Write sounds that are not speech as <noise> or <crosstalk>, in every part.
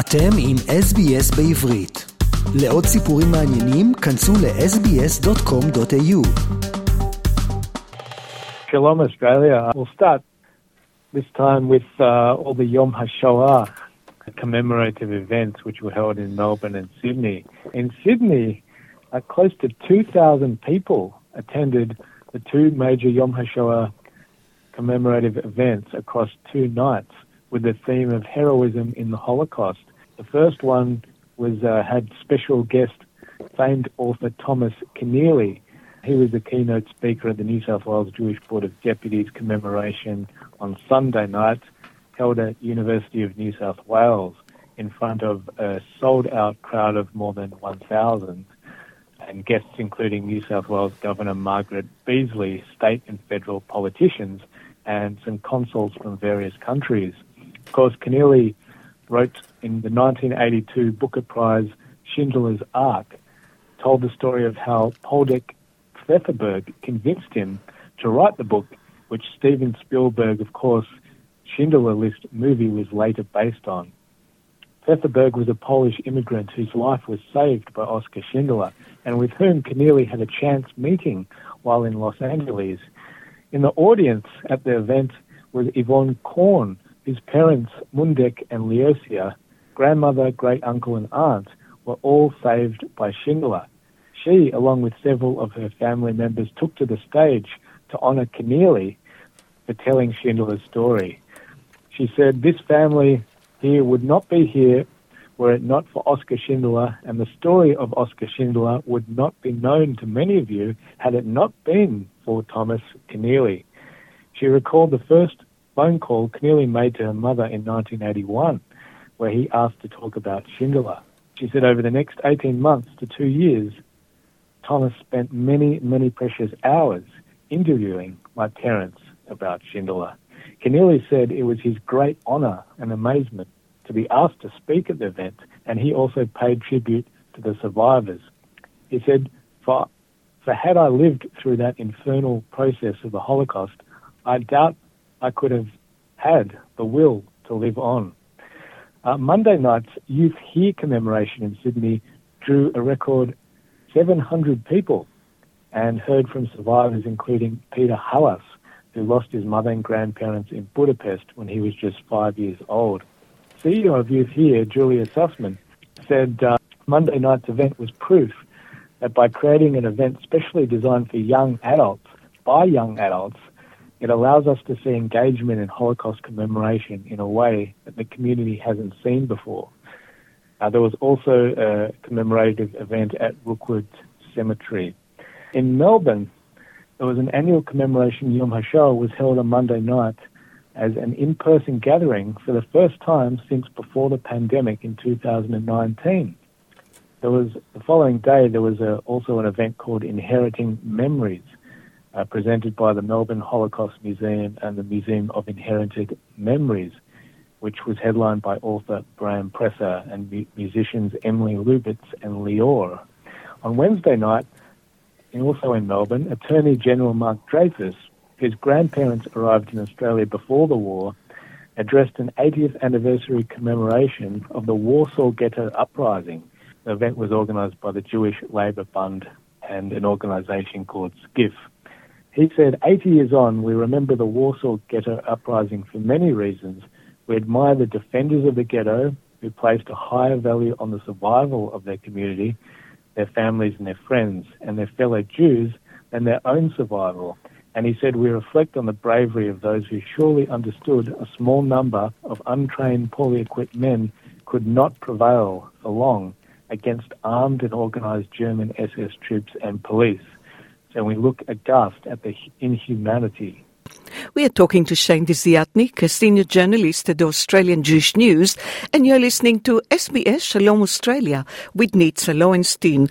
אתם עם SBS בעברית. לעוד סיפורים מעניינים, כנסו ל-sbs.com.au. Shalom Australia. We'll start this time with uh, all the Yom HaShoah commemorative events which were held in Melbourne and Sydney. In Sydney, uh, close to 2,000 people attended the two major Yom HaShoah commemorative events across two nights with the theme of heroism in the Holocaust. The first one was uh, had special guest famed author Thomas Keneally. He was the keynote speaker at the New South Wales Jewish Board of Deputies commemoration on Sunday night, held at University of New South Wales in front of a sold-out crowd of more than 1,000 and guests including New South Wales Governor Margaret Beazley, state and federal politicians, and some consuls from various countries. Of course, Keneally wrote in the 1982 Booker Prize Schindler's Ark, told the story of how Poldek Pfefferberg convinced him to write the book, which Steven Spielberg, of course, Schindler List movie was later based on. Pfefferberg was a Polish immigrant whose life was saved by Oskar Schindler, and with whom Keneally had a chance meeting while in Los Angeles. In the audience at the event was Yvonne Korn, his parents, Mundek and Leosia, grandmother, great uncle, and aunt, were all saved by Schindler. She, along with several of her family members, took to the stage to honor Keneally for telling Schindler's story. She said, This family here would not be here were it not for Oscar Schindler, and the story of Oscar Schindler would not be known to many of you had it not been for Thomas Keneally. She recalled the first phone call Keneally made to her mother in 1981, where he asked to talk about Schindler. She said over the next 18 months to two years, Thomas spent many, many precious hours interviewing my parents about Schindler. Keneally said it was his great honor and amazement to be asked to speak at the event, and he also paid tribute to the survivors. He said, for, for had I lived through that infernal process of the Holocaust, I doubt I could have had the will to live on. Uh, Monday night's Youth Here commemoration in Sydney drew a record 700 people and heard from survivors including Peter Hallas, who lost his mother and grandparents in Budapest when he was just five years old. CEO of Youth Here, Julia Sussman, said uh, Monday night's event was proof that by creating an event specially designed for young adults, by young adults, it allows us to see engagement in Holocaust commemoration in a way that the community hasn't seen before. Uh, there was also a commemorative event at Rookwood Cemetery. In Melbourne, there was an annual commemoration Yom HaShoah was held on Monday night as an in-person gathering for the first time since before the pandemic in 2019. There was the following day. There was a, also an event called Inheriting Memories, uh, presented by the Melbourne Holocaust Museum and the Museum of Inherited Memories, which was headlined by author Bram Presser and mu- musicians Emily Lubitz and Lior. On Wednesday night, and also in Melbourne, Attorney General Mark Dreyfus, whose grandparents arrived in Australia before the war, addressed an 80th anniversary commemoration of the Warsaw Ghetto Uprising. The event was organised by the Jewish Labour Bund and an organisation called SKIF. He said, 80 years on, we remember the Warsaw Ghetto Uprising for many reasons. We admire the defenders of the ghetto who placed a higher value on the survival of their community, their families and their friends, and their fellow Jews than their own survival. And he said, We reflect on the bravery of those who surely understood a small number of untrained, poorly equipped men could not prevail for long against armed and organized German SS troops and police and we look aghast at the inhumanity. We are talking to Shane Desiatnik, a senior journalist at the Australian Jewish News, and you're listening to SBS Shalom Australia with Nitza Lowenstein.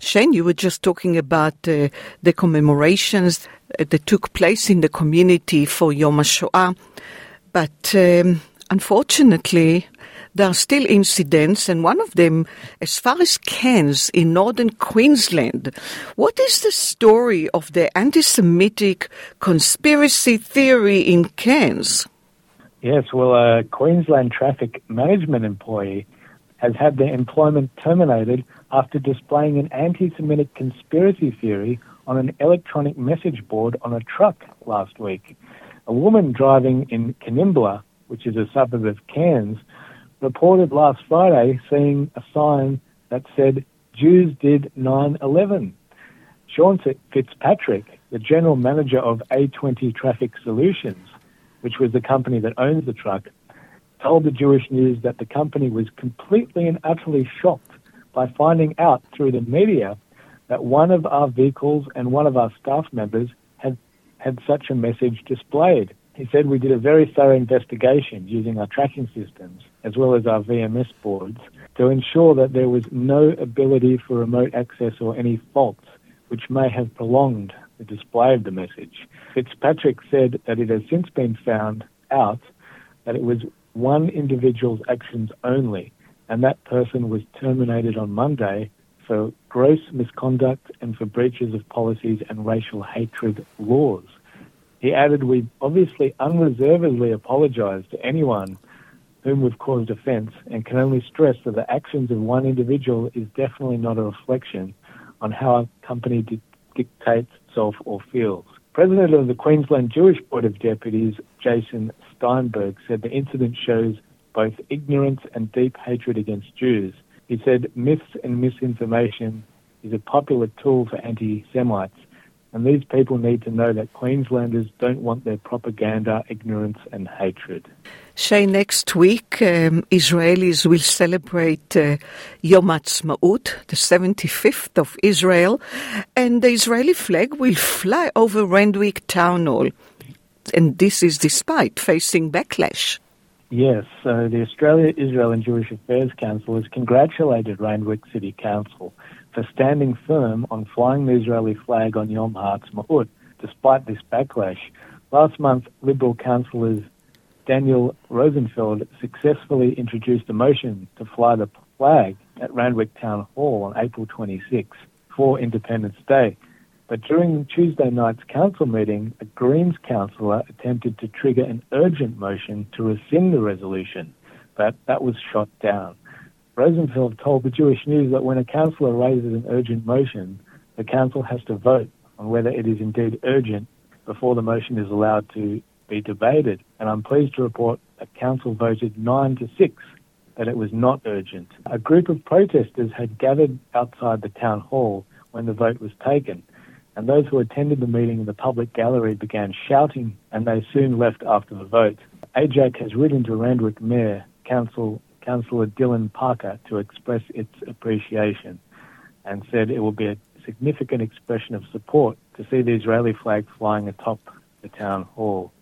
Shane, you were just talking about uh, the commemorations that took place in the community for Yom HaShoah, but um, unfortunately, there are still incidents, and one of them, as far as Cairns in northern Queensland. What is the story of the anti Semitic conspiracy theory in Cairns? Yes, well, a Queensland traffic management employee has had their employment terminated after displaying an anti Semitic conspiracy theory on an electronic message board on a truck last week. A woman driving in Kanimbla, which is a suburb of Cairns, reported last Friday seeing a sign that said, Jews did 9 11. Sean Fitzpatrick, the general manager of A20 Traffic Solutions, which was the company that owns the truck, told the Jewish News that the company was completely and utterly shocked by finding out through the media that one of our vehicles and one of our staff members had had such a message displayed. He said we did a very thorough investigation using our tracking systems as well as our VMS boards to ensure that there was no ability for remote access or any faults which may have prolonged the display of the message. Fitzpatrick said that it has since been found out that it was one individual's actions only, and that person was terminated on Monday for gross misconduct and for breaches of policies and racial hatred laws. He added, We obviously unreservedly apologise to anyone whom we've caused offence and can only stress that the actions of one individual is definitely not a reflection on how a company di- dictates itself or feels. President of the Queensland Jewish Board of Deputies, Jason Steinberg, said the incident shows both ignorance and deep hatred against Jews. He said myths and misinformation is a popular tool for anti Semites, and these people need to know that Queenslanders don't want their propaganda, ignorance, and hatred. Shay, next week, um, Israelis will celebrate uh, Yom Ha'atzmaut, the 75th of Israel, and the Israeli flag will fly over Randwick Town Hall. And this is despite facing backlash. Yes, so the Australia, Israel and Jewish Affairs Council has congratulated Randwick City Council for standing firm on flying the Israeli flag on Yom Ha'atzmaut, despite this backlash. Last month, Liberal councillors Daniel Rosenfeld successfully introduced a motion to fly the flag at Randwick Town Hall on April 26 for Independence Day. But during Tuesday night's council meeting, a Greens councillor attempted to trigger an urgent motion to rescind the resolution, but that was shot down. Rosenfeld told the Jewish News that when a councillor raises an urgent motion, the council has to vote on whether it is indeed urgent before the motion is allowed to be debated. And I'm pleased to report that council voted 9 to 6 that it was not urgent. A group of protesters had gathered outside the town hall when the vote was taken and those who attended the meeting in the public gallery began shouting, and they soon left after the vote. AIJAC has written to Randwick Mayor, Council, Councillor Dylan Parker, to express its appreciation and said it will be a significant expression of support to see the Israeli flag flying atop the town hall.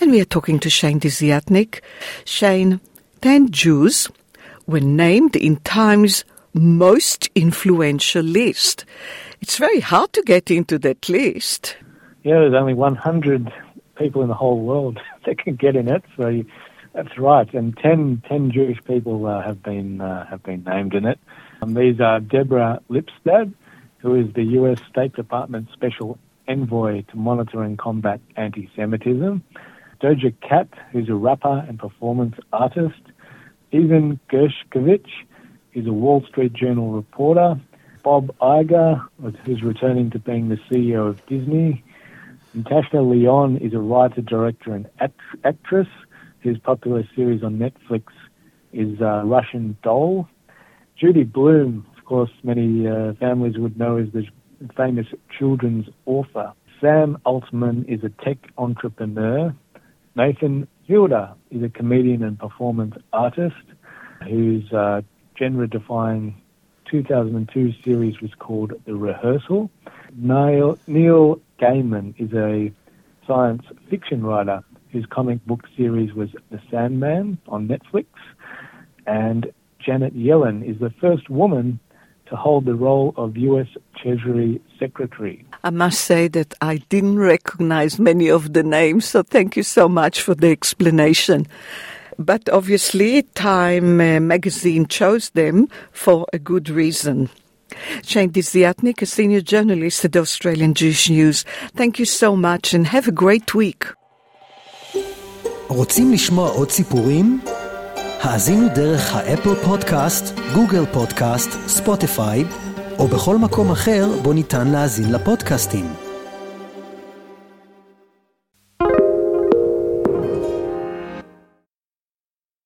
And we are talking to Shane Desiatnik. Shane, 10 Jews were named in Time's most influential list. It's very hard to get into that list. Yeah, there's only 100 people in the whole world <laughs> that can get in it, so you, that's right. And 10, 10 Jewish people uh, have been uh, have been named in it. Um, these are Deborah Lipstadt, who is the U.S. State Department Special Envoy to monitor and combat anti-Semitism. Doja Cat, who's a rapper and performance artist. Ivan Gershkovich, who's a Wall Street Journal reporter. Bob Iger, who's returning to being the CEO of Disney. Natasha Lyonne is a writer, director, and act- actress whose popular series on Netflix is uh, Russian Doll. Judy Blume, of course, many uh, families would know as the famous children's author. Sam Altman is a tech entrepreneur. Nathan Fielder is a comedian and performance artist whose uh, genre-defying 2002 series was called The Rehearsal. Neil, Neil Gaiman is a science fiction writer whose comic book series was The Sandman on Netflix. And Janet Yellen is the first woman to hold the role of U.S. Treasury Secretary. I must say that I didn't recognize many of the names, so thank you so much for the explanation but obviously, Time uh, magazine chose them for a good reason. Shane Desiatnik, a senior journalist at Australian Jewish News. Thank you so much and have a great week. רוצים לשמוע עוד סיפורים? האזינו דרך האפל פודקאסט, גוגל פודקאסט, ספוטיפיי, או בכל מקום אחר בו ניתן להאזין לפודקאסטים.